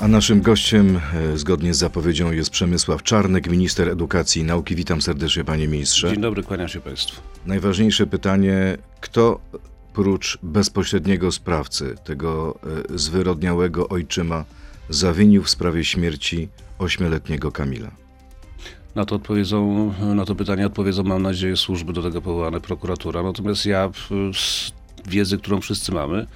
A naszym gościem, e, zgodnie z zapowiedzią, jest Przemysław Czarnek, minister edukacji i nauki. Witam serdecznie, panie ministrze. Dzień dobry, kłaniam się państwu. Najważniejsze pytanie, kto prócz bezpośredniego sprawcy, tego e, zwyrodniałego ojczyma, zawinił w sprawie śmierci ośmioletniego Kamila? Na to, odpowiedzą, na to pytanie odpowiedzą, mam nadzieję, służby do tego powołane, prokuratura. Natomiast ja z wiedzy, którą wszyscy mamy,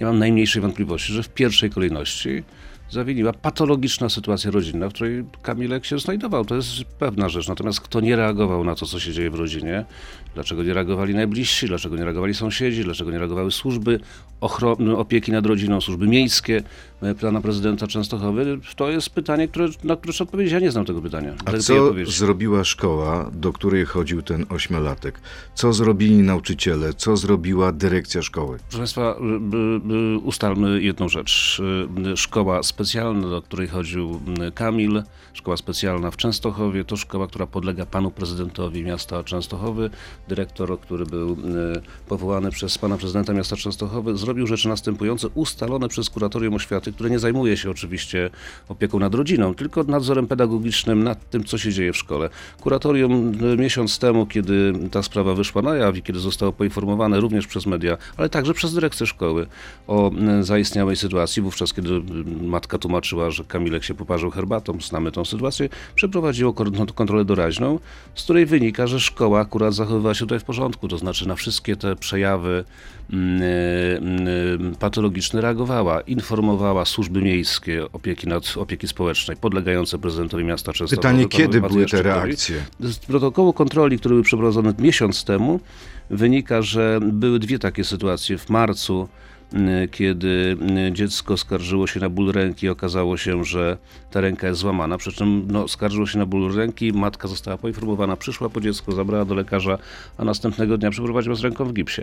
nie mam najmniejszej wątpliwości, że w pierwszej kolejności zawiniła patologiczna sytuacja rodzinna, w której Kamilek się znajdował. To jest pewna rzecz. Natomiast kto nie reagował na to, co się dzieje w rodzinie, dlaczego nie reagowali najbliżsi, dlaczego nie reagowali sąsiedzi, dlaczego nie reagowały służby ochrony, opieki nad rodziną, służby miejskie, e, pana prezydenta Częstochowy, to jest pytanie, które, na które trzeba odpowiedzieć. Ja nie znam tego pytania. A co zrobiła szkoła, do której chodził ten ośmiolatek? Co zrobili nauczyciele? Co zrobiła dyrekcja szkoły? Proszę Państwa, ustalmy jedną rzecz. Szkoła specjalna, do której chodził Kamil, szkoła specjalna w Częstochowie, to szkoła, która podlega panu prezydentowi miasta Częstochowy. Dyrektor, który był powołany przez pana prezydenta miasta Częstochowy, zrobił rzeczy następujące, ustalone przez kuratorium oświaty, które nie zajmuje się oczywiście opieką nad rodziną, tylko nadzorem pedagogicznym nad tym, co się dzieje w szkole. Kuratorium miesiąc temu, kiedy ta sprawa wyszła na jaw i kiedy zostało poinformowane również przez media, ale także przez dyrekcję szkoły o zaistniałej sytuacji, wówczas kiedy matka tłumaczyła, że Kamilek się poparzył herbatą, znamy tą sytuację, przeprowadziło kontrolę doraźną, z której wynika, że szkoła akurat zachowywała się tutaj w porządku, to znaczy na wszystkie te przejawy mm, mm, patologiczne reagowała, informowała służby miejskie, opieki, nad, opieki społecznej, podlegające prezydentowi miasta Częstochowy. Pytanie, kiedy były te reakcje? Z protokołu kontroli, który był przeprowadzony miesiąc temu, wynika, że były dwie takie sytuacje. W marcu kiedy y, dziecko skarżyło się na ból ręki, okazało się, że ta ręka jest złamana. Przy czym no, skarżyło się na ból ręki, matka została poinformowana, przyszła po dziecko, zabrała do lekarza, a następnego dnia przeprowadziła z ręką w gipsie.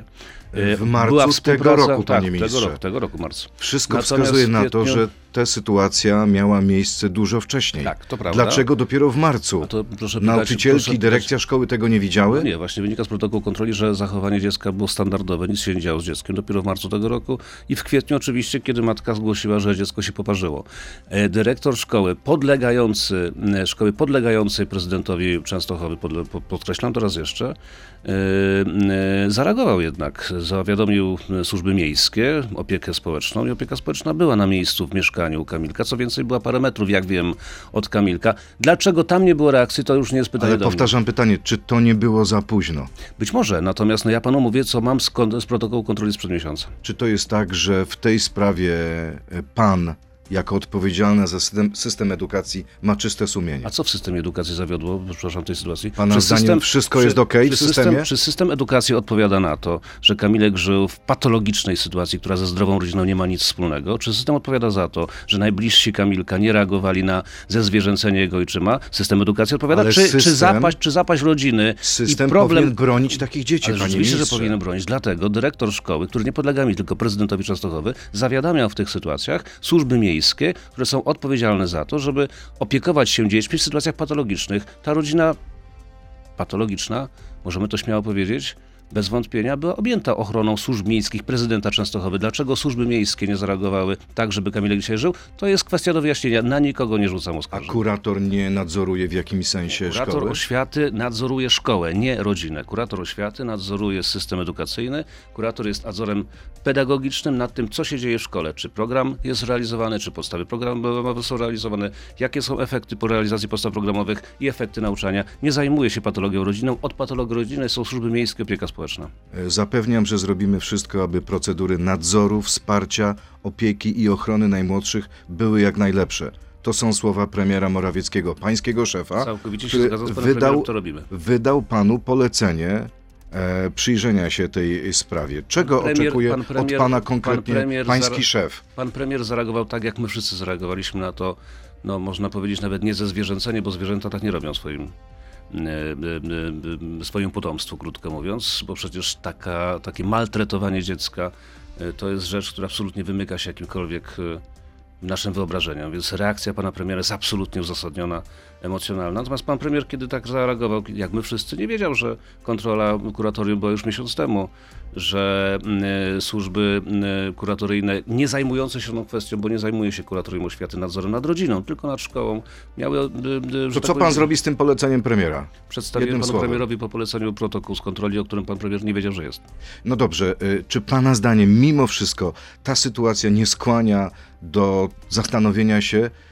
Y, w marcu Była tego roku, tak, panie ministrze. Tego roku, tego roku marcu. Wszystko Natomiast wskazuje na to, że ta sytuacja miała miejsce dużo wcześniej. Tak, to prawda. Dlaczego dopiero w marcu? To, proszę Nauczycielki, proszę, dyrekcja szkoły tego nie widziały? No nie, właśnie wynika z protokołu kontroli, że zachowanie dziecka było standardowe, nic się nie działo z dzieckiem dopiero w marcu tego roku i w kwietniu oczywiście, kiedy matka zgłosiła, że dziecko się poparzyło. E, dyrektor szkoły podlegający, e, szkoły podlegającej prezydentowi Częstochowy, podkreślam to raz jeszcze, zareagował jednak, zawiadomił służby miejskie, opiekę społeczną i opieka społeczna była na miejscu w mieszkaniu Kamilka. Co więcej, była parę metrów, jak wiem, od Kamilka. Dlaczego tam nie było reakcji, to już nie jest pytanie Ale powtarzam pytanie, czy to nie było za późno? Być może, natomiast no ja panu mówię, co mam z, z protokołu kontroli sprzed miesiąca. Czy to jest tak, że w tej sprawie e, pan jako odpowiedzialna za system, system, edukacji ma czyste sumienie. A co w systemie edukacji zawiodło, przepraszam, tej sytuacji? Pana czy zdaniem system, wszystko czy, jest ok w systemie? System, czy system edukacji odpowiada na to, że Kamilek żył w patologicznej sytuacji, która ze zdrową rodziną nie ma nic wspólnego? Czy system odpowiada za to, że najbliżsi Kamilka nie reagowali na zezwierzęcenie jego ojczyma? System edukacji odpowiada? czy, system, czy, zapaść, czy zapaść rodziny system i problem... bronić takich dzieci, Ale panie Oczywiście, że powinien bronić. Dlatego dyrektor szkoły, który nie podlega mi, tylko prezydentowi Częstochowy, zawiadamiał w tych sytuacjach służby miejskie, które są odpowiedzialne za to, żeby opiekować się dziećmi w sytuacjach patologicznych. Ta rodzina patologiczna, możemy to śmiało powiedzieć, bez wątpienia była objęta ochroną służb miejskich prezydenta Częstochowy. Dlaczego służby miejskie nie zareagowały tak, żeby Kamilek dzisiaj żył? To jest kwestia do wyjaśnienia. Na nikogo nie rzucam oskarżeń. A kurator nie nadzoruje w jakimś sensie kurator szkoły? Kurator oświaty nadzoruje szkołę, nie rodzinę. Kurator oświaty nadzoruje system edukacyjny. Kurator jest nadzorem pedagogicznym nad tym, co się dzieje w szkole. Czy program jest realizowany, czy podstawy programowe są realizowane, jakie są efekty po realizacji podstaw programowych i efekty nauczania. Nie zajmuje się patologią rodzinną. Od patologii rodziny są służby miejskie, opieka społeczna społeczna. E, zapewniam, że zrobimy wszystko, aby procedury nadzoru, wsparcia, opieki i ochrony najmłodszych były jak najlepsze. To są słowa premiera Morawieckiego, pańskiego szefa, Całkowicie się zgadzam z panem wydał, to robimy. wydał panu polecenie e, przyjrzenia się tej sprawie. Czego premier, oczekuje premier, od pana konkretnie pan pański szef? Pan premier zareagował tak, jak my wszyscy zareagowaliśmy na to, no można powiedzieć nawet nie ze zwierzęcenie, bo zwierzęta tak nie robią swoim swoim potomstwu, krótko mówiąc, bo przecież taka, takie maltretowanie dziecka to jest rzecz, która absolutnie wymyka się jakimkolwiek naszym wyobrażeniom, więc reakcja pana premiera jest absolutnie uzasadniona, emocjonalna. Natomiast pan premier, kiedy tak zareagował, jak my wszyscy, nie wiedział, że kontrola kuratorium była już miesiąc temu że mm, służby mm, kuratoryjne nie zajmujące się tą kwestią, bo nie zajmuje się kuratorium oświaty nadzorem nad rodziną, tylko nad szkołą, miały... y, że To tak co pan zrobi z tym poleceniem premiera? Przedstawiłem jednym panu słowem? premierowi po poleceniu protokół z kontroli, o którym pan premier nie wiedział, że jest. No dobrze, czy pana zdaniem mimo wszystko ta sytuacja nie skłania do zastanowienia się, e,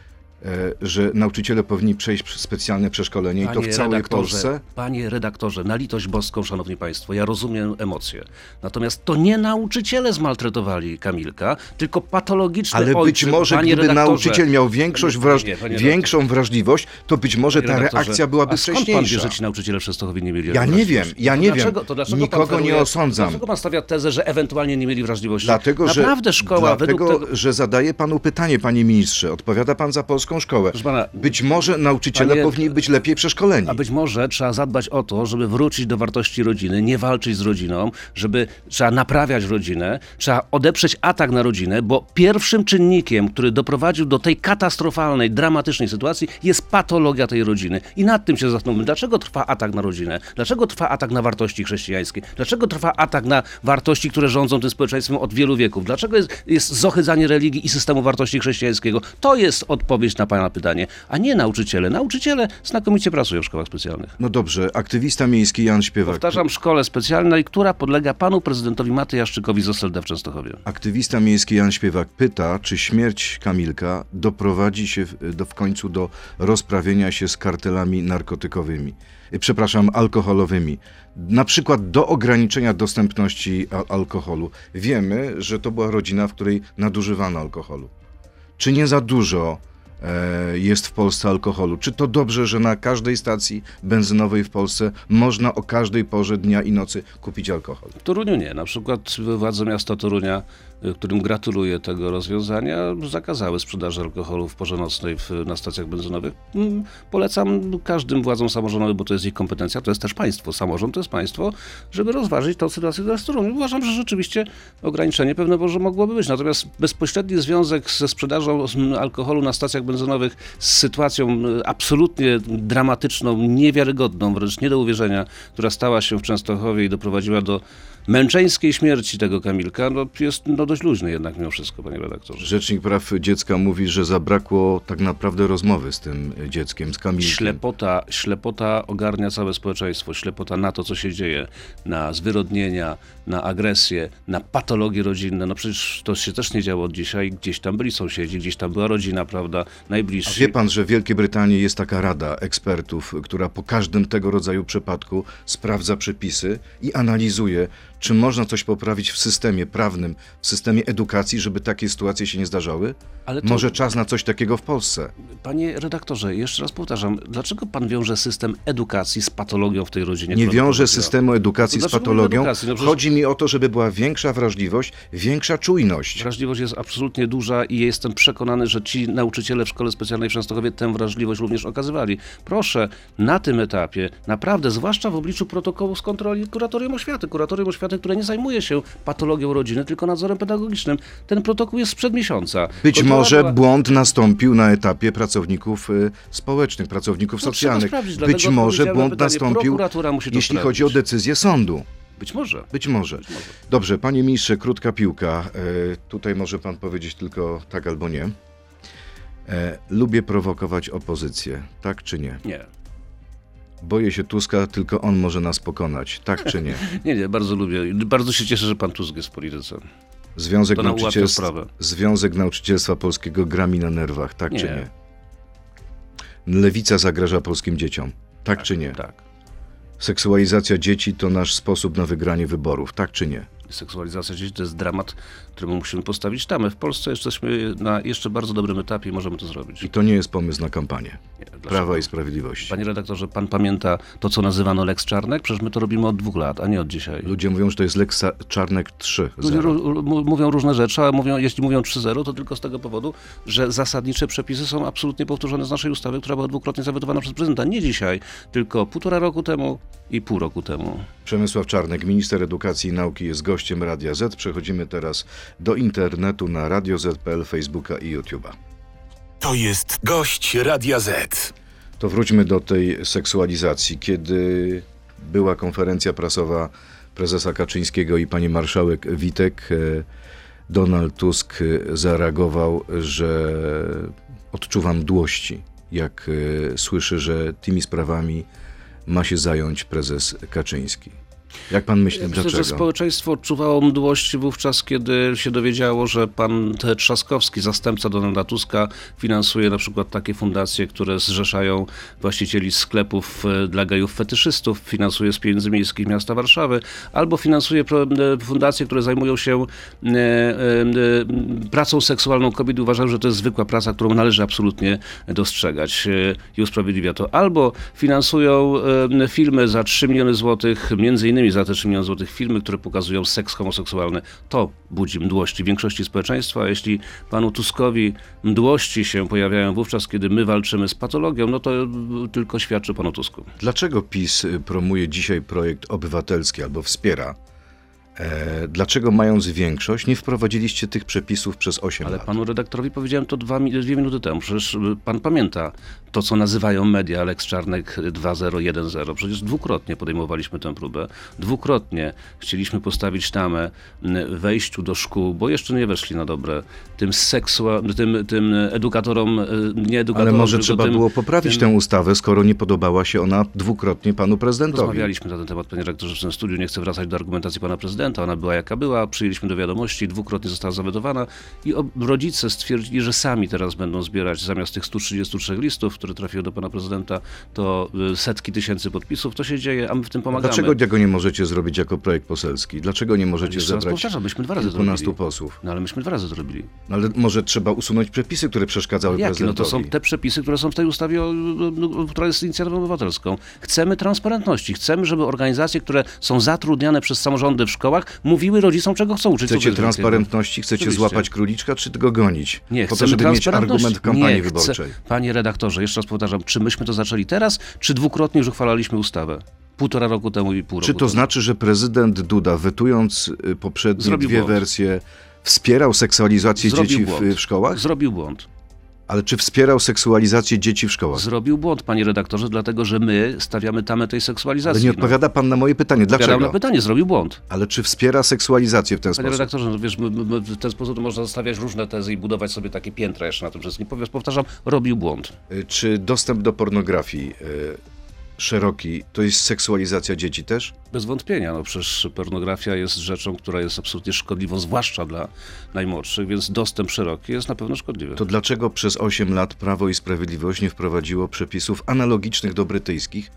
że nauczyciele powinni przejść specjalne przeszkolenie i to w całej Polsce? Panie redaktorze, na litość boską, szanowni państwo, ja rozumiem emocje. Natomiast to nie nauczyciele zmaltretowali Kamilka, tylko patologiczny Ale być ojciec. może panie gdyby nauczyciel miał większość Panie- wraż... nie, panie większą wrażliwość, to być może Panie ta reakcja byłaby a skąd pan wie, wcześniejsza. że ci nauczyciele w Częstochowie nie mieli Ja nie wiem, ja To nie dlaczego, wiem. To dlaczego Nikogo nie osądzam. Dlaczego pan stawia tezę, że ewentualnie nie mieli wrażliwości? Dlatego, że, Naprawdę szkoła dlatego według tego... że zadaję panu pytanie, panie ministrze. Odpowiada pan za polską szkołę. Pana, Być może nauczyciele Panie- powinni być lepiej przeszkoleni. A być może trzeba zadbać o to, żeby wrócić do wartości rodziny, nie walczyć z rodziną, żeby trzeba naprawiać rodzinę, trzeba odeprzeć atak na rodzinę, bo pierwszym czynnikiem, który doprowadził do tej katastrofalnej, dramatycznej sytuacji, jest patologia tej rodziny. I nad tym się zastanówmy, dlaczego trwa atak na rodzinę, dlaczego trwa atak na wartości chrześcijańskie, dlaczego trwa atak na wartości, które rządzą tym społeczeństwem od wielu wieków, dlaczego jest, jest zohydzanie religii i systemu wartości chrześcijańskiego. To jest odpowiedź na pana pytanie, a nie nauczyciele. Nauczyciele znakomicie pracują w szkołach specjalnych. No dobrze, aktywista miejski Jan Śpiewak. Powtarzam, szkole specjalnej, która podlega panu prezydentowi Maty Jaszczykowi z Oselda w Częstochowie. Aktywista miejski Jan Śpiewak pyta, czy śmierć Kamilka doprowadzi się w, do, w końcu do rozprawienia się z kartelami narkotykowymi, y, przepraszam, alkoholowymi. Na przykład do ograniczenia dostępności alkoholu. Wiemy, że to była rodzina, w której nadużywano alkoholu. Czy nie za dużo e, jest w Polsce alkoholu? Czy to dobrze, że na każdej stacji benzynowej w Polsce można o każdej porze dnia i nocy kupić alkohol? W Toruniu nie. Na przykład władze miasta Torunia, y, którym gratuluję tego rozwiązania, zakazały sprzedaży alkoholu w porze nocnej w, na stacjach benzynowych. Mm, Polecam każdym władzom samorządowym, bo to jest ich kompetencja, to jest też państwo. Samorząd to jest państwo, żeby rozważyć tą sytuację w Toruniu. Uważam, że rzeczywiście ograniczenie pewne może mogłoby być. Natomiast bezpośredni związek ze sprzedażą mm, alkoholu na stacjach benzynowych z sytuacją mm, absolutnie dramatyczną, niewiarygodną, wręcz nie do uwierzenia, która stała się w Częstochowie i doprowadziła do męczeńskiej śmierci tego Kamilka, no jest no, dość luźny jednak mimo wszystko, panie redaktorze. Rzecznik Praw Dziecka mówi, że zabrakło tak naprawdę rozmowy z tym dzieckiem, z Kamilkiem. Ślepota, ślepota ogarnia całe społeczeństwo, ślepota na to, co się dzieje, na zwyrodnienia, na agresję, na patologie rodzinne. No przecież to się też nie działo od dzisiaj. Gdzieś tam byli sąsiedzi, gdzieś tam była rodzina, prawda, A najbliżsi. wie pan, że w Wielkiej Brytanii jest taka rada ekspertów, która po każdym tego rodzaju przypadku sprawdza przepisy i analizuje, czy można coś poprawić w systemie prawnym, w systemie edukacji, żeby takie sytuacje się nie zdarzały? Ale to, Może czas na coś takiego w Polsce? panie redaktorze, jeszcze raz powtarzam, dlaczego pan wiąże system edukacji z patologią w tej rodzinie? Nie wiąże systemu edukacji No z patologią. edukacji? No przecież- Chodzi mi o to, żeby była większa wrażliwość, większa czujność. Wrażliwość jest absolutnie duża i jestem przekonany, że ci nauczyciele w szkole specjalnej w Częstochowie tę wrażliwość również okazywali. Proszę, na tym etapie, naprawdę, zwłaszcza w obliczu protokołu z kontroli kuratorium oświaty, kuratorium oświaty, które nie zajmuje się patologią rodziny, tylko nadzorem pedagogicznym. Ten protokół jest sprzed miesiąca. Być Kontrola może była- błąd nastąpił na etapie pracowników y, społecznych, pracowników No, socjalnych. Być może błąd pytanie. nastąpił, jeśli chodzi o decyzję sądu. Być może. Być może. Być może. Dobrze, panie ministrze, krótka piłka. E, tutaj może pan powiedzieć tylko tak albo nie. E, lubię prowokować opozycję, tak czy nie? Nie. Boję się Tuska, tylko on może nas pokonać, tak czy nie? Nie, nie, bardzo lubię. Bardzo się cieszę, że pan Tusk jest w polityce. Związek, sprawę. Związek Nauczycielstwa Polskiego gra mi na nerwach, tak czy Nie. nie? Lewica zagraża polskim dzieciom, tak, czy nie? Tak. Seksualizacja dzieci to nasz sposób na wygranie wyborów, tak czy nie? Seksualizacja dzieci to jest dramat, któremu musimy postawić tamę. W Polsce jesteśmy na jeszcze bardzo dobrym etapie i możemy to zrobić. I to nie jest pomysł na kampanię Nie? Prawa i Sprawiedliwości. Panie redaktorze, pan pamięta to, co nazywano Lex Czarnek? Przecież my to robimy od dwóch lat, a nie od dzisiaj. Ludzie mówią, że to jest Lex Czarnek 3. Ludzie mówią różne rzeczy, ale mówią, jeśli mówią 3-0, to tylko z tego powodu, że zasadnicze przepisy są absolutnie powtórzone z naszej ustawy, która była dwukrotnie zawetowana przez prezydenta. Nie dzisiaj, tylko półtora roku temu i pół roku temu. Przemysław Czarnek, minister edukacji i nauki, jest gościem Radia Z. Przechodzimy teraz do internetu na Radio Z.pl, Facebooka i YouTube'a. To jest gość Radia Z. To wróćmy do tej seksualizacji. Kiedy była konferencja prasowa prezesa Kaczyńskiego i pani marszałek Witek, e, Donald Tusk e, zareagował, że odczuwa mdłości, jak e, słyszy, że tymi sprawami ma się zająć prezes Kaczyński. Jak pan myśli, Myślę, dlaczego? że społeczeństwo odczuwało mdłość wówczas, kiedy się dowiedziało, że pan. Trzaskowski, zastępca Donalda Tuska, finansuje na przykład takie fundacje, które zrzeszają właścicieli sklepów e, dla gejów fetyszystów, finansuje z pieniędzy miejskich miasta Warszawy, albo finansuje e, fundacje, które zajmują się e, pracą seksualną kobiet i uważają, że to jest zwykła praca, którą należy absolutnie dostrzegać i usprawiedliwia to. Albo finansują filmy za 3 miliony złotych, między innymi za te 3 miliony złotych filmy, które pokazują seks homoseksualny. To budzi mdłości większości społeczeństwa. A jeśli panu Tuskowi mdłości się pojawiają wówczas, kiedy my walczymy z patologią, no to tylko świadczy panu Tusku. Dlaczego PiS promuje dzisiaj projekt obywatelski albo wspiera? E, dlaczego mając większość nie wprowadziliście tych przepisów przez 8 Ale lat? panu redaktorowi powiedziałem to dwa, dwie minuty temu. Przecież y, pan pamięta to, co nazywają media Alex Czarnek 2.0.1.0. Przecież dwukrotnie podejmowaliśmy tę próbę. Dwukrotnie chcieliśmy postawić tamę wejściu do szkół, bo jeszcze nie weszli na dobre, tym, seksua, tym, tym edukatorom, y, nie edukatorom, Ale może trzeba tym, było poprawić tym- tę ustawę, skoro nie podobała się ona dwukrotnie panu prezydentowi. Rozmawialiśmy na ten temat, panie rektorze, w tym studiu. Nie chcę wracać do argumentacji pana prezydenta. Ona była jaka była. Przyjęliśmy do wiadomości, dwukrotnie została zawetowana i rodzice stwierdzili, że sami teraz będą zbierać zamiast tych 133 listów, które trafiły do pana prezydenta, to y, setki tysięcy podpisów. To się dzieje, a my w tym pomagamy. Dlaczego tego nie możecie zrobić jako projekt poselski? Dlaczego nie możecie zebrać powtarzam, myśmy dwa razy to kilkunastu robili. posłów? No ale myśmy dwa razy to robili. No, ale może trzeba usunąć przepisy, które przeszkadzały Jakie? No prezydentowi. to są te przepisy, które są w tej ustawie, o, no, która jest inicjatywą obywatelską. Chcemy transparentności. Chcemy, żeby organizacje, które są zatrudniane przez samorządy w szkołach, mówiły rodzicom, czego chcą uczyć. Chcecie wielkiego? transparentności, chcecie Oczywiście. złapać króliczka, czy go gonić? Nie, po to, żeby mieć argument w kampanii nie, wyborczej. Chcę, panie redaktorze, jeszcze raz powtarzam, czy myśmy to zaczęli teraz, czy dwukrotnie już uchwalaliśmy ustawę? Półtora roku temu i pół Czy roku to temu. znaczy, że prezydent Duda, wetując y, poprzednie Zrobił dwie błąd. wersje, wspierał seksualizację Zrobił dzieci w, w szkołach? Zrobił błąd. Ale czy wspierał seksualizację dzieci w szkołach? Zrobił błąd, panie redaktorze, dlatego że my stawiamy tamę tej seksualizacji. Ale nie no. odpowiada pan na moje pytanie. Odpowiadam Dlaczego? na pytanie, zrobił błąd. Ale czy wspiera seksualizację w ten Panie sposób? redaktorze, no wiesz, my, my, w ten sposób można stawiać różne tezy i budować sobie takie piętra jeszcze na tym wszystkim. Powiedz, powtarzam, robił błąd. Y, Czy dostęp do pornografii y, szeroki to jest seksualizacja dzieci też? Bez wątpienia, no przecież pornografia jest rzeczą, która jest absolutnie szkodliwą, zwłaszcza dla najmłodszych, więc dostęp szeroki jest na pewno szkodliwy. To dlaczego przez 8 lat Prawo i Sprawiedliwość nie wprowadziło przepisów analogicznych do brytyjskich,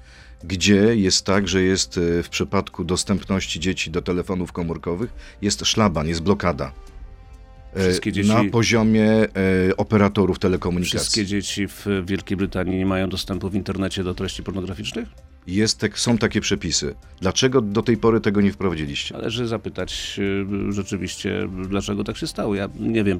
gdzie jest tak, że jest y, w przypadku dostępności dzieci do telefonów komórkowych jest szlaban, jest blokada. Wszystkie dzieci- Na poziomie y, operatorów telekomunikacji. Wszystkie dzieci w Wielkiej Brytanii nie mają dostępu w internecie do treści pornograficznych? Jest są takie przepisy. Dlaczego do tej pory tego nie wprowadziliście? Należy zapytać y, rzeczywiście, dlaczego tak się stało. Ja nie wiem.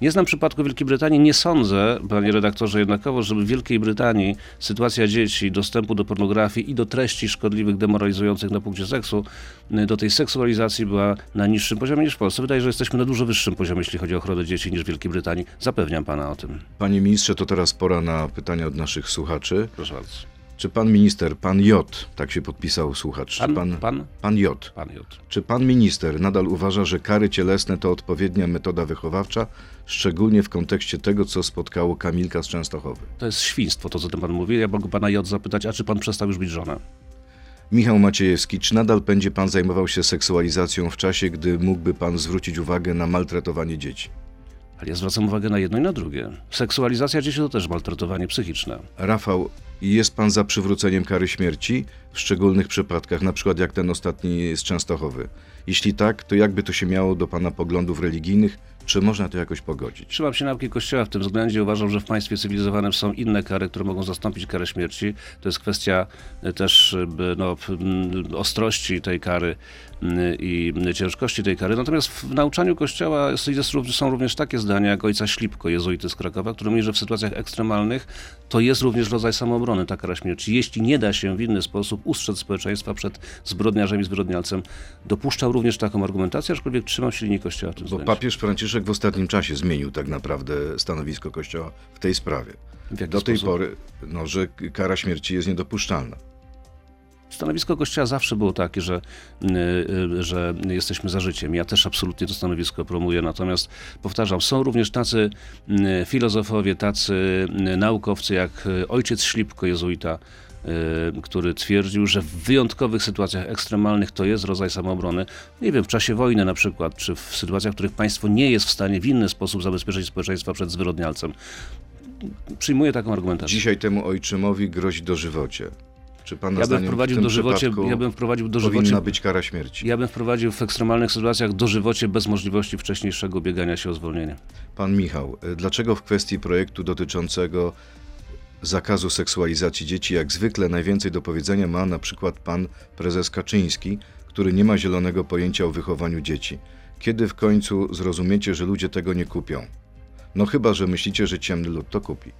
Nie znam przypadku Wielkiej Brytanii. Nie sądzę, panie redaktorze, jednakowo, żeby w Wielkiej Brytanii sytuacja dzieci, dostępu do pornografii i do treści szkodliwych, demoralizujących na punkcie seksu, y, do tej seksualizacji była na niższym poziomie niż w Polsce. Wydaje się, że jesteśmy na dużo wyższym poziomie, jeśli chodzi o ochronę dzieci, niż w Wielkiej Brytanii. Zapewniam pana o tym. Panie ministrze, to teraz pora na pytania od naszych słuchaczy. Proszę bardzo. Czy pan minister, pan J, tak się podpisał słuchacz, czy Pan, pan, pan, pan J, pan J. Czy pan minister nadal uważa, że kary cielesne to odpowiednia metoda wychowawcza, szczególnie w kontekście tego, co spotkało Kamilka z Częstochowy? To jest świństwo, to co ten pan mówi. Ja mogę pana J zapytać, a czy pan przestał już być żoną? Michał Maciejewski, czy nadal będzie pan zajmował się seksualizacją w czasie, gdy mógłby pan zwrócić uwagę na maltretowanie dzieci? Ale ja zwracam uwagę na jedno i na drugie. Seksualizacja dzieci to też maltretowanie psychiczne. Rafał, jest pan za przywróceniem kary śmierci w szczególnych przypadkach, na przykład jak ten ostatni z Częstochowy? Jeśli tak, to jakby to się miało do pana poglądów religijnych? Czy można to jakoś pogodzić? Trzymam się nauki Kościoła w tym względzie. Uważam, że w państwie cywilizowanym są inne kary, które mogą zastąpić karę śmierci. To jest kwestia e, też e, no, ostrości tej kary i ciężkości tej kary. Natomiast w nauczaniu Kościoła są również takie zdania jak ojca Ślipko, jezuity z Krakowa, który mówi, że w sytuacjach ekstremalnych to jest również rodzaj samoobrony, ta kara śmierci. Jeśli nie da się w inny sposób ustrzec społeczeństwa przed zbrodniarzem i zbrodnialcem, dopuszczał również taką argumentację, aczkolwiek trzymam się linii Kościoła tym Bo papież Franciszek w ostatnim czasie zmienił tak naprawdę stanowisko Kościoła w tej sprawie. Do tej sposób? pory, no, że kara śmierci jest niedopuszczalna. Stanowisko Kościoła zawsze było takie, że, y, y, że jesteśmy za życiem. Ja też absolutnie to stanowisko promuję, natomiast powtarzam, są również tacy y, filozofowie, tacy naukowcy jak ojciec Ślipko, jezuita, który twierdził, że w wyjątkowych sytuacjach ekstremalnych to jest rodzaj samoobrony. Nie wiem, w czasie wojny na przykład, czy w sytuacjach, w których państwo nie jest w stanie w inny sposób zabezpieczyć społeczeństwa przed zwyrodnialcem. Przyjmuję taką argumentację. Dzisiaj temu ojczymowi grozi dożywocie. Czy pan na Ja bym wprowadził dożywocie, ja bym wprowadził dożywocie, powinna być kara śmierci? ja bym wprowadził w ekstremalnych sytuacjach dożywocie bez możliwości wcześniejszego ubiegania się o zwolnienie. Pan Michał, y, dlaczego w kwestii projektu dotyczącego zakazu seksualizacji dzieci, jak zwykle najwięcej do powiedzenia ma na przykład pan prezes Kaczyński, który nie ma zielonego pojęcia o wychowaniu dzieci? Kiedy w końcu zrozumiecie, że ludzie tego nie kupią? No chyba, że myślicie, że ciemny lud to kupi.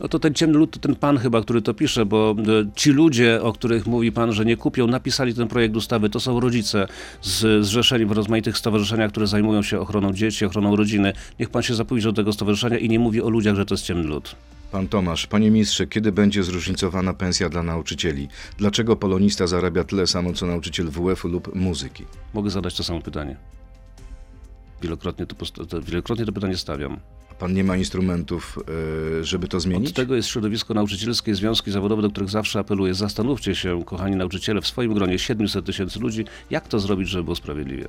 No to ten ciemny lud to ten pan chyba, który to pisze, bo e, ci ludzie, o których mówi pan, że nie kupią, napisali ten projekt ustawy. To są rodzice z, zrzeszeni w rozmaitych stowarzyszeniach, które zajmują się ochroną dzieci, ochroną rodziny. Niech pan się zapowiedzi do tego stowarzyszenia i nie mówi o ludziach, że to jest ciemny lud. Pan Tomasz, panie ministrze, kiedy będzie zróżnicowana pensja dla nauczycieli? Dlaczego polonista zarabia tyle samo co nauczyciel WF-u lub muzyki? Mogę zadać to samo pytanie. Wielokrotnie to, wielokrotnie to pytanie stawiam. Pan nie ma instrumentów, y, żeby to zmienić? Od tego jest środowisko nauczycielskie, związki zawodowe, do których zawsze apeluję. Zastanówcie się, kochani nauczyciele, w swoim gronie 700 tysięcy ludzi, jak to zrobić, żeby było sprawiedliwie.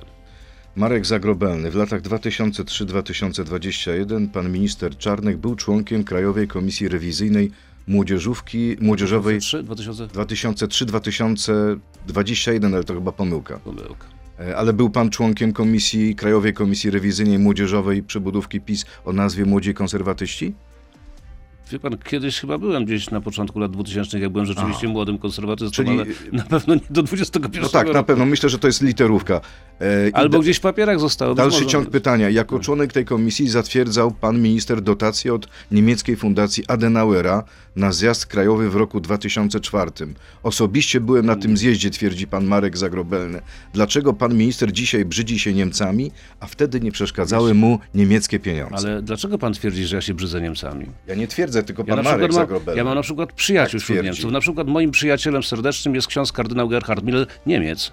Marek Zagrobelny. W latach 2003-2021 pan minister Czarnek był członkiem Krajowej Komisji Rewizyjnej Młodzieżówki Młodzieżowej 3, 2000? 2003-2021, ale to chyba pomyłka. Pomyłka. E, Ale był pan członkiem Komisji Krajowej Komisji Rewizyjnej Młodzieżowej Przebudówki PiS o nazwie Młodzi Konserwatyści? Wie pan, kiedyś chyba byłem gdzieś na początku lat 2000, jak byłem rzeczywiście młodym konserwatystą, Czyli- ale na pewno nie do 21 No tak, na roku. pewno. Myślę, że to jest literówka. E, Albo da- gdzieś w papierach zostało. być Dalszy ciąg pytania. Jako członek tej komisji zatwierdzał pan minister dotację od niemieckiej fundacji Adenauera na zjazd krajowy w roku 2004. Osobiście byłem na tym zjeździe, twierdzi pan Marek Zagrobelny. Dlaczego pan minister dzisiaj brzydzi się Niemcami, a wtedy nie przeszkadzały mu niemieckie pieniądze? Ale dlaczego pan twierdzi, że ja się brzydzę Niemcami? Ja nie twierdzę, tylko Ja pan Marek Zagrobelny. ja mam na przykład przyjaciół Tak wśród. Niemców. Na przykład moim przyjacielem serdecznym jest ksiądz kardynał Gerhard Miller, Niemiec.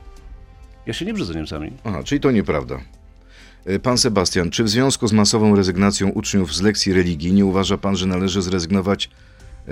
Ja się nie brzydzę Niemcami. Aha, czyli to nieprawda. Y, Pan Sebastian, czy w związku z masową rezygnacją uczniów z lekcji religii nie uważa pan, że należy zrezygnować e,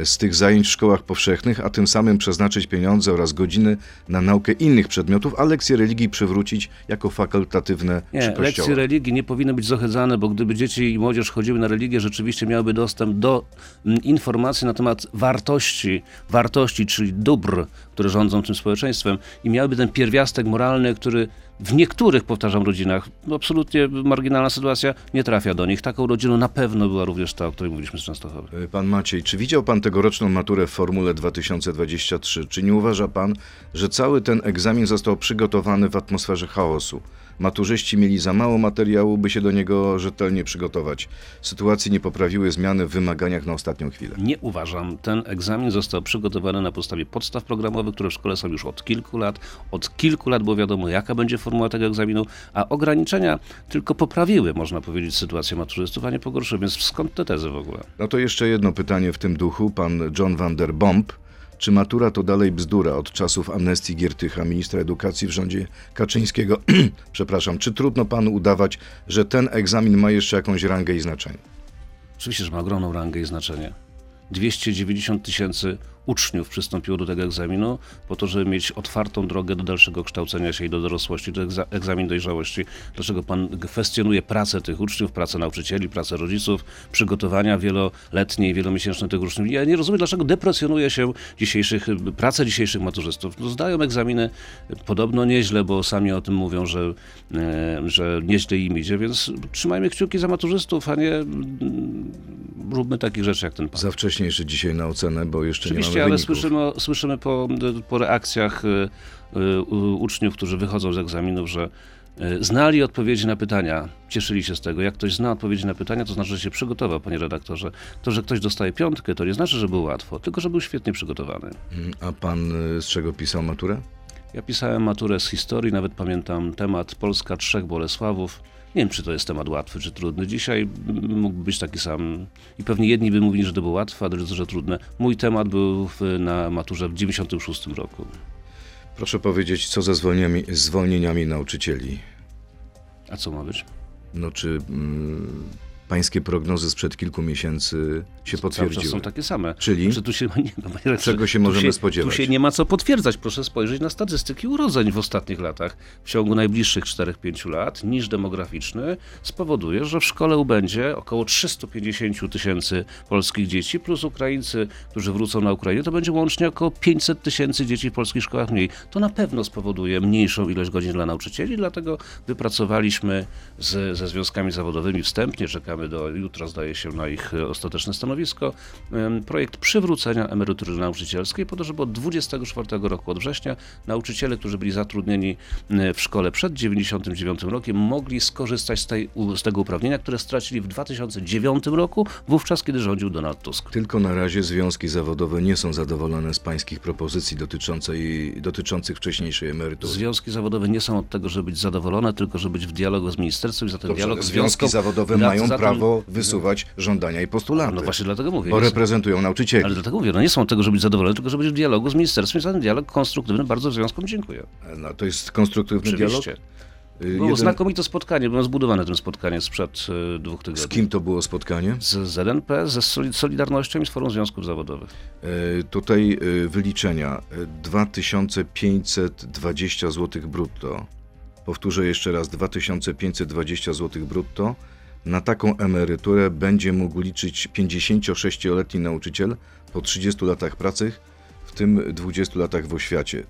z tych zajęć w szkołach powszechnych, a tym samym przeznaczyć pieniądze oraz godziny na naukę innych przedmiotów, a lekcje religii przywrócić jako fakultatywne przy Nie, kościołach? lekcje religii nie powinny być zohydzane, bo gdyby dzieci i młodzież chodziły na religię, rzeczywiście miałyby dostęp do mm, informacji na temat wartości, wartości, czyli dóbr, które rządzą tym społeczeństwem i miałyby ten pierwiastek moralny, który w niektórych, powtarzam, rodzinach, absolutnie marginalna sytuacja, nie trafia do nich. Taką rodziną na pewno była również ta, o której mówiliśmy z Częstochowy. Y, Pan Maciej, czy widział pan tegoroczną maturę w Formule 2023? Czy nie uważa pan, że cały ten egzamin został przygotowany w atmosferze chaosu? Maturzyści mieli za mało materiału, by się do niego rzetelnie przygotować. Sytuacji nie poprawiły zmiany w wymaganiach na ostatnią chwilę. Nie uważam. Ten egzamin został przygotowany na podstawie podstaw programowych, które w szkole są już od kilku lat. Od kilku lat było wiadomo, jaka będzie formuła tego egzaminu, a ograniczenia tylko poprawiły, można powiedzieć, sytuację maturzystów, a nie pogorszyły. Więc skąd te tezy w ogóle? No to jeszcze jedno pytanie w tym duchu. Pan John van der Bomb. Czy matura to dalej bzdura od czasów amnestii Giertycha, ministra edukacji w rządzie Kaczyńskiego? Przepraszam, czy trudno panu udawać, że ten egzamin ma jeszcze jakąś rangę i znaczenie? Oczywiście, że ma ogromną rangę i znaczenie. 290 tysięcy uczniów przystąpiło do tego egzaminu po to, żeby mieć otwartą drogę do dalszego kształcenia się i do dorosłości. To egza- egzamin dojrzałości. Dlaczego pan kwestionuje pracę tych uczniów, pracę nauczycieli, pracę rodziców, przygotowania wieloletnie i wielomiesięczne tych uczniów? Ja nie rozumiem, dlaczego deprecjonuje się dzisiejszych, pracę dzisiejszych maturzystów. No, zdają egzaminy podobno nieźle, bo sami o tym mówią, że, e, że nieźle im idzie, więc trzymajmy kciuki za maturzystów, a nie mm, róbmy takich rzeczy jak ten pan. Za wcześnie jeszcze dzisiaj na ocenę, bo jeszcze nie Oczywiście, ale wyników. słyszymy, słyszymy po, po reakcjach y, y, uczniów, którzy wychodzą z egzaminów, że y, znali odpowiedzi na pytania, cieszyli się z tego. Jak ktoś zna odpowiedzi na pytania, to znaczy, że się przygotował, panie redaktorze. To, że ktoś dostaje piątkę, to nie znaczy, że było łatwo, tylko że był świetnie przygotowany. Mm, A pan z czego pisał maturę? Ja pisałem maturę z historii, nawet pamiętam temat Polska trzech Bolesławów. Nie wiem, czy to jest temat łatwy, czy trudny. Dzisiaj mógłby być taki sam. I pewnie jedni by mówili, że to było łatwe, a drudzy, że trudne. Mój temat był na maturze w 96 roku. Proszę powiedzieć, co ze zwolnieniami, zwolnieniami nauczycieli? A co ma być? No czy mm, pańskie prognozy sprzed kilku miesięcy się potwierdziły? są takie same. Czyli? Że tu się, nie, no, Czego się możemy spodziewać? Tu się nie ma co potwierdzać. Proszę spojrzeć na statystyki urodzeń w ostatnich latach. W ciągu najbliższych 4-5 lat niż demograficzny spowoduje, że w szkole ubędzie około 350 tysięcy polskich dzieci, plus Ukraińcy, którzy wrócą na Ukrainę, to będzie łącznie około 500 tysięcy dzieci w polskich szkołach mniej. To na pewno spowoduje mniejszą ilość godzin dla nauczycieli, dlatego wypracowaliśmy z, ze związkami zawodowymi wstępnie, czekamy do jutra, zdaje się, na ich e, ostateczne stanowisko, projekt przywrócenia emerytury nauczycielskiej po to, żeby od 24 roku, od września, nauczyciele, którzy byli zatrudnieni e, w szkole przed 99 rokiem, mogli skorzystać z, tej, z tego uprawnienia, które stracili w 2009 roku, wówczas, kiedy rządził Donald Tusk. Tylko na razie związki zawodowe nie są zadowolone z pańskich propozycji dotyczących wcześniejszej emerytury. Związki zawodowe nie są od tego, żeby być zadowolone, tylko żeby być w dialogu z ministerstwem i za ten Dobrze, dialog związki zawodowe za- mają za ten- prawo wysuwać żądania i postulaty, No właśnie dlatego mówię. bo reprezentują nauczycieli. Ale dlatego mówię, no nie są od tego, żeby być zadowoleni, tylko żeby być w dialogu z ministerstwem za ten dialog konstruktywny bardzo związkom dziękuję. No, to jest konstruktywny dialog? Oczywiście. Y, Było jeden- znakomite spotkanie, było zbudowane tym spotkanie sprzed y, dwóch tygodni. Z kim to było spotkanie? Z ZNP, ze Soli- Solidarnością i z Forum Związków Zawodowych. E, Tutaj e, wyliczenia e, 2520 zł brutto. Powtórzę jeszcze raz 2520 zł brutto. Na taką emeryturę będzie mógł liczyć 56-letni nauczyciel po 30 latach pracy, w tym 20 latach w oświacie.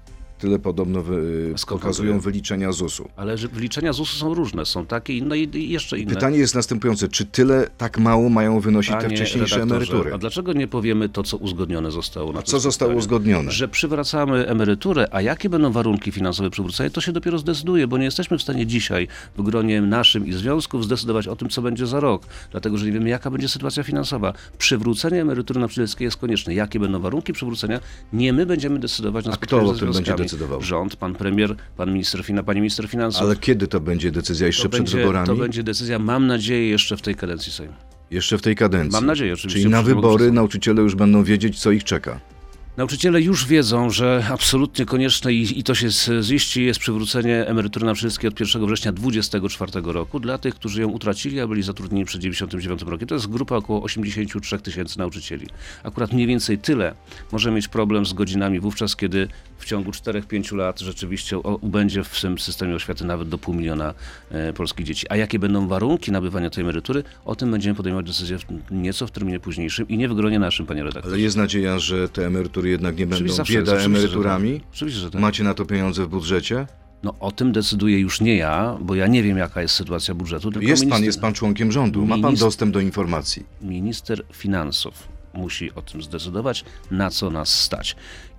Tyle podobno wy, skąd pokazują wyliczenia ZUS-u. Ale że wyliczenia ZUS-u są różne, są takie inne i jeszcze inne. Pytanie jest następujące: czy tyle, tak mało mają wynosić te Panie wcześniejsze redaktorze, emerytury? A dlaczego nie powiemy to, co uzgodnione zostało na A co zostało uzgodnione? Że przywracamy emeryturę, a jakie będą warunki finansowe przywrócenia, to się dopiero zdecyduje, bo nie jesteśmy w stanie dzisiaj w gronie naszym i związków zdecydować o tym, co będzie za rok, dlatego że nie wiemy, jaka będzie sytuacja finansowa. Przywrócenie emerytury nauczycielskiej jest konieczne. Jakie będą warunki przywrócenia, nie my będziemy decydować na A kto o tym będzie związkami. Decydował? Rząd, pan premier, pan minister, pani minister finansów. Ale kiedy to będzie decyzja? Jeszcze to przed będzie, wyborami? to będzie decyzja, mam nadzieję, jeszcze w tej kadencji Sejmu. Jeszcze w tej kadencji. Mam nadzieję, oczywiście. Czyli na wybory nauczyciele już będą wiedzieć, co ich czeka. Nauczyciele już wiedzą, że absolutnie konieczne i, i to się ziści jest przywrócenie emerytury nauczycielskiej od 1 września 2024 roku dla tych, którzy ją utracili, a byli zatrudnieni przed 99 rokiem. To jest grupa około 83 tysięcy nauczycieli. Akurat mniej więcej tyle może mieć problem z godzinami wówczas, kiedy w ciągu 4-5 lat rzeczywiście ubędzie w tym systemie oświaty nawet do pół miliona e, polskich dzieci. A jakie będą warunki nabywania tej emerytury, o tym będziemy podejmować decyzję nieco w terminie późniejszym i nie w gronie naszym, panie redaktorze. Ale jest nadzieja, że te emerytury jednak nie będą Oczywiście bieda jest, oczywiście, że emeryturami. tak. Oczywiście, że tak. Macie na to pieniądze w budżecie? No o tym decyduje już nie ja, bo ja nie wiem jaka jest sytuacja budżetu, Jest pan, minister, jest pan członkiem rządu. Ma pan Minister- dostęp do informacji. minister finansów musi o tym zdecydować, na co nas stać.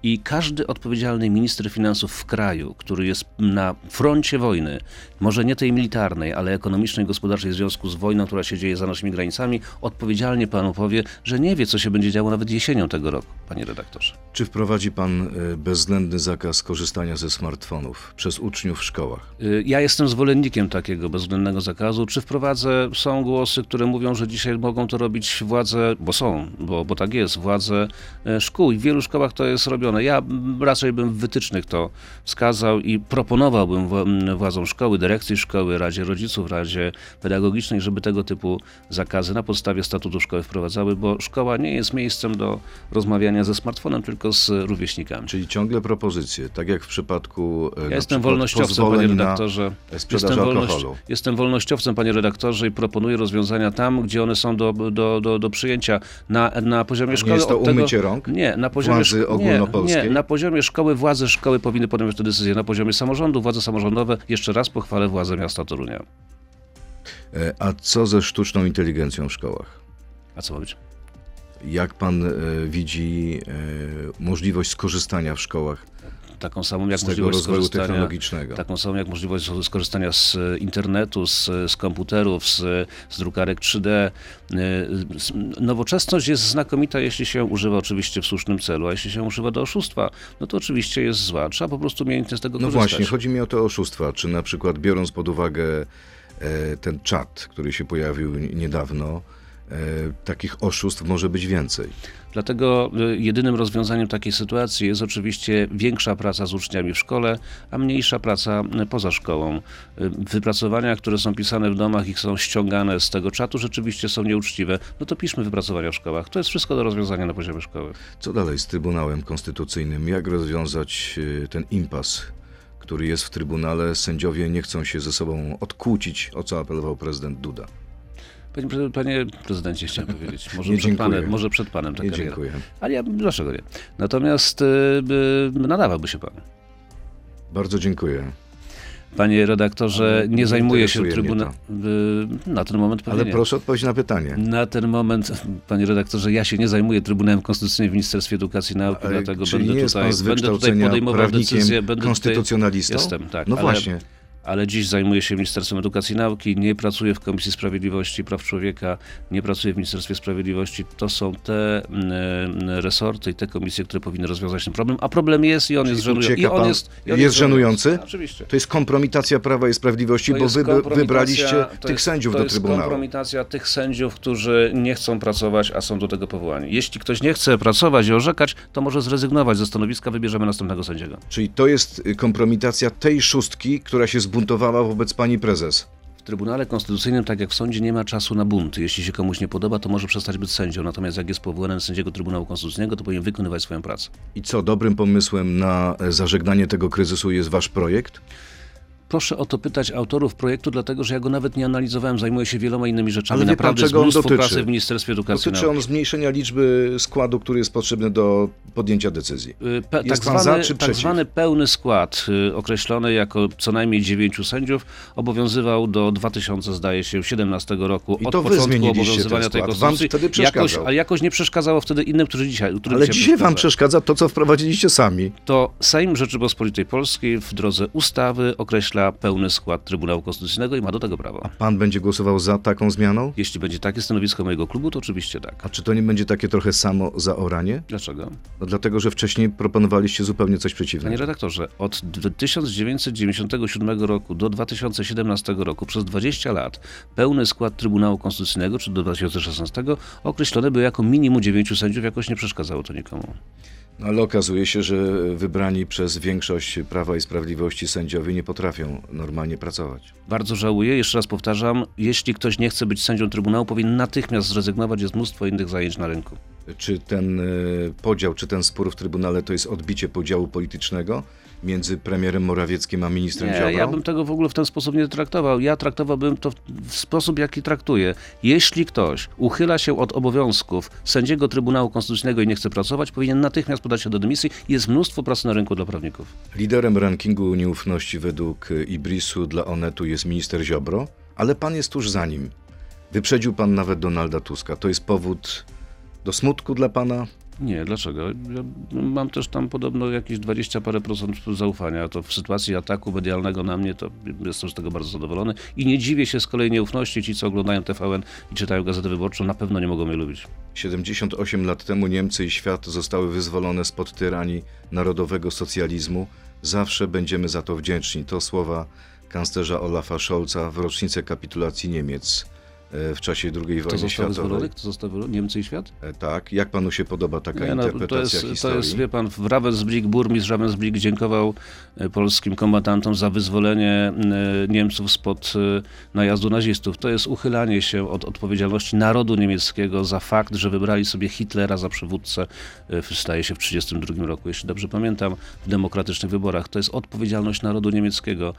I każdy odpowiedzialny minister finansów w kraju, który jest na froncie wojny, może nie tej militarnej, ale ekonomicznej gospodarczej w związku z wojną, która się dzieje za naszymi granicami, odpowiedzialnie panu powie, że nie wie, co się będzie działo nawet jesienią tego roku, panie redaktorze. Czy wprowadzi pan e, bezwzględny zakaz korzystania ze smartfonów przez uczniów w szkołach? Y, Ja jestem zwolennikiem takiego bezwzględnego zakazu. Czy wprowadzę? Są głosy, które mówią, że dzisiaj mogą to robić władze, bo są, bo, bo tak jest, władze e, szkół. I w wielu szkołach to jest robione. Ja mm, raczej bym w wytycznych to wskazał i proponowałbym władzom szkoły, dyrekcji szkoły, Radzie Rodziców, Radzie Pedagogicznej, żeby tego typu zakazy na podstawie statutu szkoły wprowadzały, bo szkoła nie jest miejscem do rozmawiania ze smartfonem, tylko z rówieśnikami. Czyli ciągle propozycje, tak jak w przypadku e, Ja jestem wolnościowcem, panie redaktorze. Jestem, wolność, jestem wolnościowcem, panie redaktorze, i proponuję rozwiązania tam, gdzie one są do, do, do, do przyjęcia. Na, na poziomie Nie szkoły. jest to od tego- umycie rąk? Nie, na poziomie Władzy ogólnopolskiej? Nie, na poziomie szkoły władze szkoły powinny podjąć tę decyzję. Na poziomie samorządu, władze samorządowe, jeszcze raz pochwalę władze miasta Torunia. E, A co ze sztuczną inteligencją w szkołach? A co ma być? Jak pan e, widzi e, możliwość skorzystania w szkołach Taką samą jak możliwość rozwoju skorzystania technologicznego? Taką samą jak możliwość skorzystania z e, internetu, z, z komputerów, z, z drukarek 3D. E, z- Nowoczesność jest znakomita, jeśli się używa oczywiście w słusznym celu, a jeśli się używa do oszustwa, no to oczywiście jest zła. Trzeba po prostu umiejętnie z tego No korzystać. właśnie, chodzi mi o te oszustwa. Czy na przykład biorąc pod uwagę e, ten czat, który się pojawił niedawno, e, takich oszustw może być więcej. Dlatego y, jedynym rozwiązaniem takiej sytuacji jest oczywiście większa praca z uczniami w szkole, a mniejsza praca y, poza szkołą. Wypracowania, które są pisane w domach i są ściągane z tego czatu, rzeczywiście są nieuczciwe. No to piszmy wypracowania w szkołach. To jest wszystko do rozwiązania na poziomie szkoły. Co dalej z Trybunałem Konstytucyjnym? Jak rozwiązać e, ten impas, który jest w Trybunale? Sędziowie nie chcą się ze sobą odkłócić, o co apelował prezydent Duda. Panie, panie prezydencie, chciałem powiedzieć. Może, Nie przed dziękuję. panem, może przed panem ta Nie kariera. dziękuję. Ale ja, dlaczego nie? Natomiast y, y, nadawałby się pan. Bardzo dziękuję. Panie redaktorze, Ale nie zajmuje się mnie Trybunałem. Na ten moment pewnie Ale proszę odpowiedzieć na pytanie. Na ten moment, panie redaktorze, ja się nie zajmuję Trybunałem Konstytucyjnym w Ministerstwie Edukacji i Nauki, dlatego będę tutaj, będę tutaj podejmował decyzje. Będę tutaj, konstytucjonalistą? Jestem, tak. No właśnie. Ale dziś zajmuję się Ministerstwem Edukacji i Nauki, nie pracuję w Komisji Sprawiedliwości i Praw Człowieka, nie pracuję w Ministerstwie Sprawiedliwości. To są te mm, resorty i te komisje, które powinny rozwiązać ten problem, a problem jest i on jest żenujący. I on jest, i on jest żenujący? Oczywiście. To jest kompromitacja Prawa i Sprawiedliwości, To bo jest wy wybraliście to tych jest- sędziów to do jest Trybunału. kompromitacja tych sędziów, którzy nie chcą pracować, a są do tego powołani. Jeśli ktoś nie chce pracować i orzekać, to może zrezygnować ze stanowiska, wybierzemy następnego sędziego. Czyli to jest y, kompromitacja tej szóstki, która się zbuntowała wobec pani prezes. W Trybunale Konstytucyjnym, tak jak w sądzie, nie ma czasu na bunt. Jeśli się komuś nie podoba, to może przestać być sędzią. Natomiast jak jest powołany na sędziego Trybunału Konstytucyjnego, to powinien wykonywać swoją pracę. I co, dobrym pomysłem na zażegnanie tego kryzysu jest wasz projekt? Proszę o to pytać autorów projektu, dlatego że ja go nawet nie analizowałem, zajmuję się wieloma innymi rzeczami. Ale wie pan, Naprawdę jest czego on dotyczy? pracy w Ministerstwie Edukacji Dotyczy on zmniejszenia liczby składu, który jest potrzebny do podjęcia decyzji. Y, Pe, Jest tak, pan zwany, za czy tak zwany pełny skład, y, określony jako co najmniej dziewięciu sędziów, obowiązywał do 2000, zdaje się, 17 roku. I od to wy początku obowiązywania tej skład. Wam konstytucji. wtedy jakoś, ale jakoś nie przeszkadzało wtedy innym, którzy dzisiaj. którym Ale dzisiaj wam przeszkadza. przeszkadza to, co wprowadziliście sami. To Sejm Rzeczypospolitej Polskiej w drodze ustawy określa pełny skład Trybunału Konstytucyjnego i ma do tego prawo. Pan będzie głosował za taką zmianą? Jeśli będzie takie stanowisko mojego klubu, to oczywiście tak. A czy to nie będzie takie trochę samo zaoranie? Dlaczego? No dlatego, że wcześniej proponowaliście zupełnie coś Panie przeciwnego. redaktorze, od d- 1997 roku do 2017 roku przez 20 lat pełny skład Trybunału Konstytucyjnego, czy do 2016, określony był jako minimum 9 sędziów, jakoś nie przeszkadzało to nikomu. No, ale okazuje się, że wybrani przez większość Prawa i Sprawiedliwości sędziowie nie potrafią normalnie pracować. Bardzo żałuję, jeszcze raz powtarzam, jeśli ktoś nie chce być sędzią Trybunału, powinien natychmiast zrezygnować, jest mnóstwo innych zajęć na rynku. Czy ten e, podział, czy ten spór w Trybunale to jest odbicie podziału politycznego między premierem Morawieckim a ministrem Nie, Ziobrą? ja bym tego w ogóle w ten sposób nie traktował. Ja traktowałbym to w- sposób, jaki traktuję. Jeśli ktoś uchyla się od obowiązków sędziego Trybunału Konstytucyjnego i nie chce pracować, powinien natychmiast podać się do dymisji. Jest mnóstwo pracy na rynku dla prawników. Liderem rankingu nieufności według Ibrisu dla Onetu jest minister Ziobro, ale pan jest tuż za nim. Wyprzedził pan nawet Donalda Tuska. To jest powód do smutku dla pana? Nie, dlaczego? Ja mam też tam podobno jakieś 20 parę procent zaufania. To w sytuacji ataku medialnego na mnie, to jestem z tego bardzo zadowolony. I nie dziwię się z kolei nieufności. Ci, co oglądają TVN i czytają Gazetę Wyborczą, na pewno nie mogą mnie lubić. 78 lat temu Niemcy i świat zostały wyzwolone spod tyranii narodowego socjalizmu. Zawsze będziemy za to wdzięczni. To słowa kanclerza Olafa Scholza w rocznicę kapitulacji Niemiec w czasie II wojny światowej. Kto został? Niemcy i świat? E, Tak. Jak panu się podoba taka Nie, no, to, interpretacja jest, to historii? jest, wie pan, w Ravensbrück, burmistrz Ravensbrück dziękował e, polskim kombatantom za wyzwolenie e, Niemców spod e, najazdu nazistów. To jest uchylanie się od odpowiedzialności narodu niemieckiego za fakt, że wybrali sobie Hitlera za przywódcę, e, staje się w 1932 roku, jeśli dobrze pamiętam, w demokratycznych wyborach. To jest odpowiedzialność narodu niemieckiego.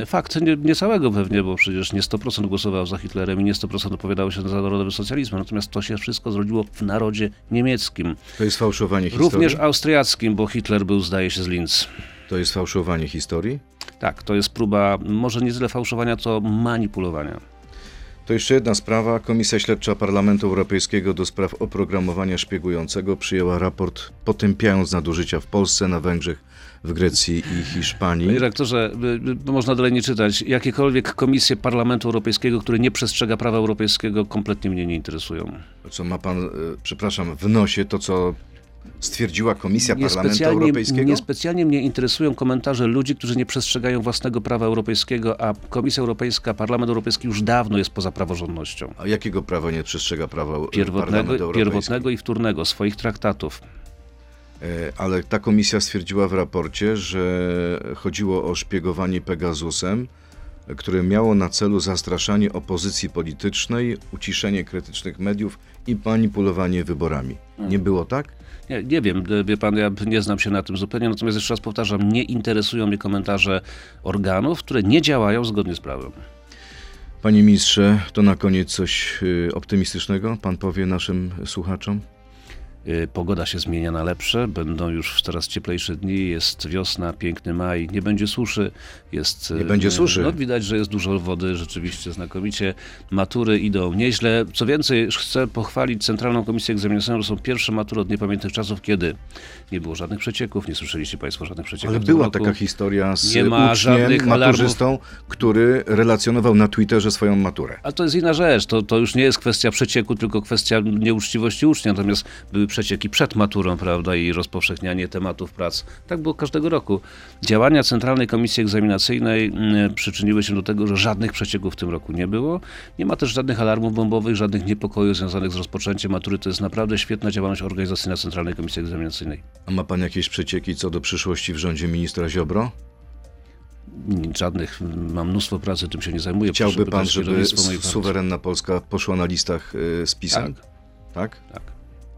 E, Fakt nie, nie całego pewnie, bo przecież nie 100% głosował za Hitlerem i nie 100% opowiadało się za narodowym socjalizmem, natomiast to się wszystko zrodziło w narodzie niemieckim. To jest fałszowanie historii? Również austriackim, bo Hitler był, zdaje się, z Linz. To jest fałszowanie historii? Tak, to jest próba może nie tyle fałszowania, co manipulowania. To jeszcze jedna sprawa. Komisja Śledcza Parlamentu Europejskiego do spraw oprogramowania szpiegującego przyjęła raport potępiając nadużycia w Polsce, na Węgrzech, w Grecji i Hiszpanii. Panie rektorze, można dalej nie czytać. Jakiekolwiek komisje Parlamentu Europejskiego, które nie przestrzega prawa europejskiego, kompletnie mnie nie interesują. Co ma pan, e, przepraszam, w nosie to, co stwierdziła Komisja Parlamentu Europejskiego? niespecjalnie mnie interesują komentarze ludzi, którzy nie przestrzegają własnego prawa europejskiego, a Komisja Europejska, Parlament Europejski już dawno jest poza praworządnością. A jakiego prawa nie przestrzega prawa Parlamentu Pierwotnego, Europejskiego? pierwotnego i wtórnego, swoich traktatów. E, Ale ta komisja stwierdziła w raporcie, że chodziło o szpiegowanie Pegasusem, które miało na celu zastraszanie opozycji politycznej, uciszenie krytycznych mediów i manipulowanie wyborami. Nie było tak? Nie, nie wiem, wie pan, ja nie znam się na tym zupełnie, natomiast jeszcze raz powtarzam, nie interesują mnie komentarze organów, które nie działają zgodnie z prawem. Panie ministrze, to na koniec coś y, optymistycznego pan powie naszym słuchaczom? Y, Pogoda się zmienia na lepsze, będą już coraz cieplejsze dni, jest wiosna, piękny maj, nie będzie suszy. Jest, Nie y, będzie suszy. No, widać, że jest dużo wody, rzeczywiście znakomicie. Matury idą nieźle. Co więcej, chcę pochwalić Centralną Komisję Egzaminacyjną, to są pierwsze matury od niepamiętnych czasów, kiedy nie było żadnych przecieków, nie słyszeliście Państwo żadnych przecieków. Ale była roku. taka historia z Nie ma uczniem, żadnych maturzystą, który relacjonował na Twitterze swoją maturę. Ale to jest inna rzecz. To, to już nie jest kwestia przecieku, tylko kwestia nieuczciwości ucznia. Natomiast były przecieki przed maturą, prawda, i rozpowszechnianie tematów prac. Tak było każdego roku. Działania Centralnej Komisji Egzaminacyjnej mm, przyczyniły się do tego, że żadnych przecieków w tym roku nie było. Nie ma też żadnych alarmów bombowych, żadnych niepokojów związanych z rozpoczęciem matury. To jest naprawdę świetna działalność organizacyjna Centralnej Komisji Egzaminacyjnej. A ma pan jakieś przecieki co do przyszłości w rządzie ministra Ziobro? Żadnych, mam mnóstwo pracy, tym się nie zajmuję. Chciałby pan, żeby suwerenna Polska poszła na listach y, z PiSem? Tak, tak? tak.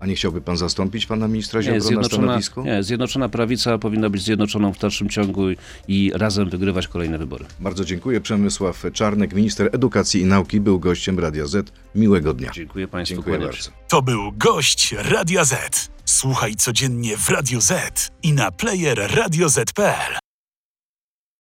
A nie chciałby pan zastąpić pana ministra Nie, Ziobro na zjednoczona, stanowisku? nie, zjednoczona prawica powinna być zjednoczoną w dalszym ciągu i, i razem wygrywać kolejne wybory. Bardzo dziękuję. Przemysław Czarnek, minister edukacji i nauki, był gościem Radia Z. Miłego dnia. Dziękuję Państwu. Dziękuję bardzo. To był gość Radia Z. Słuchaj codziennie w Radio Z i na player radioz.pl.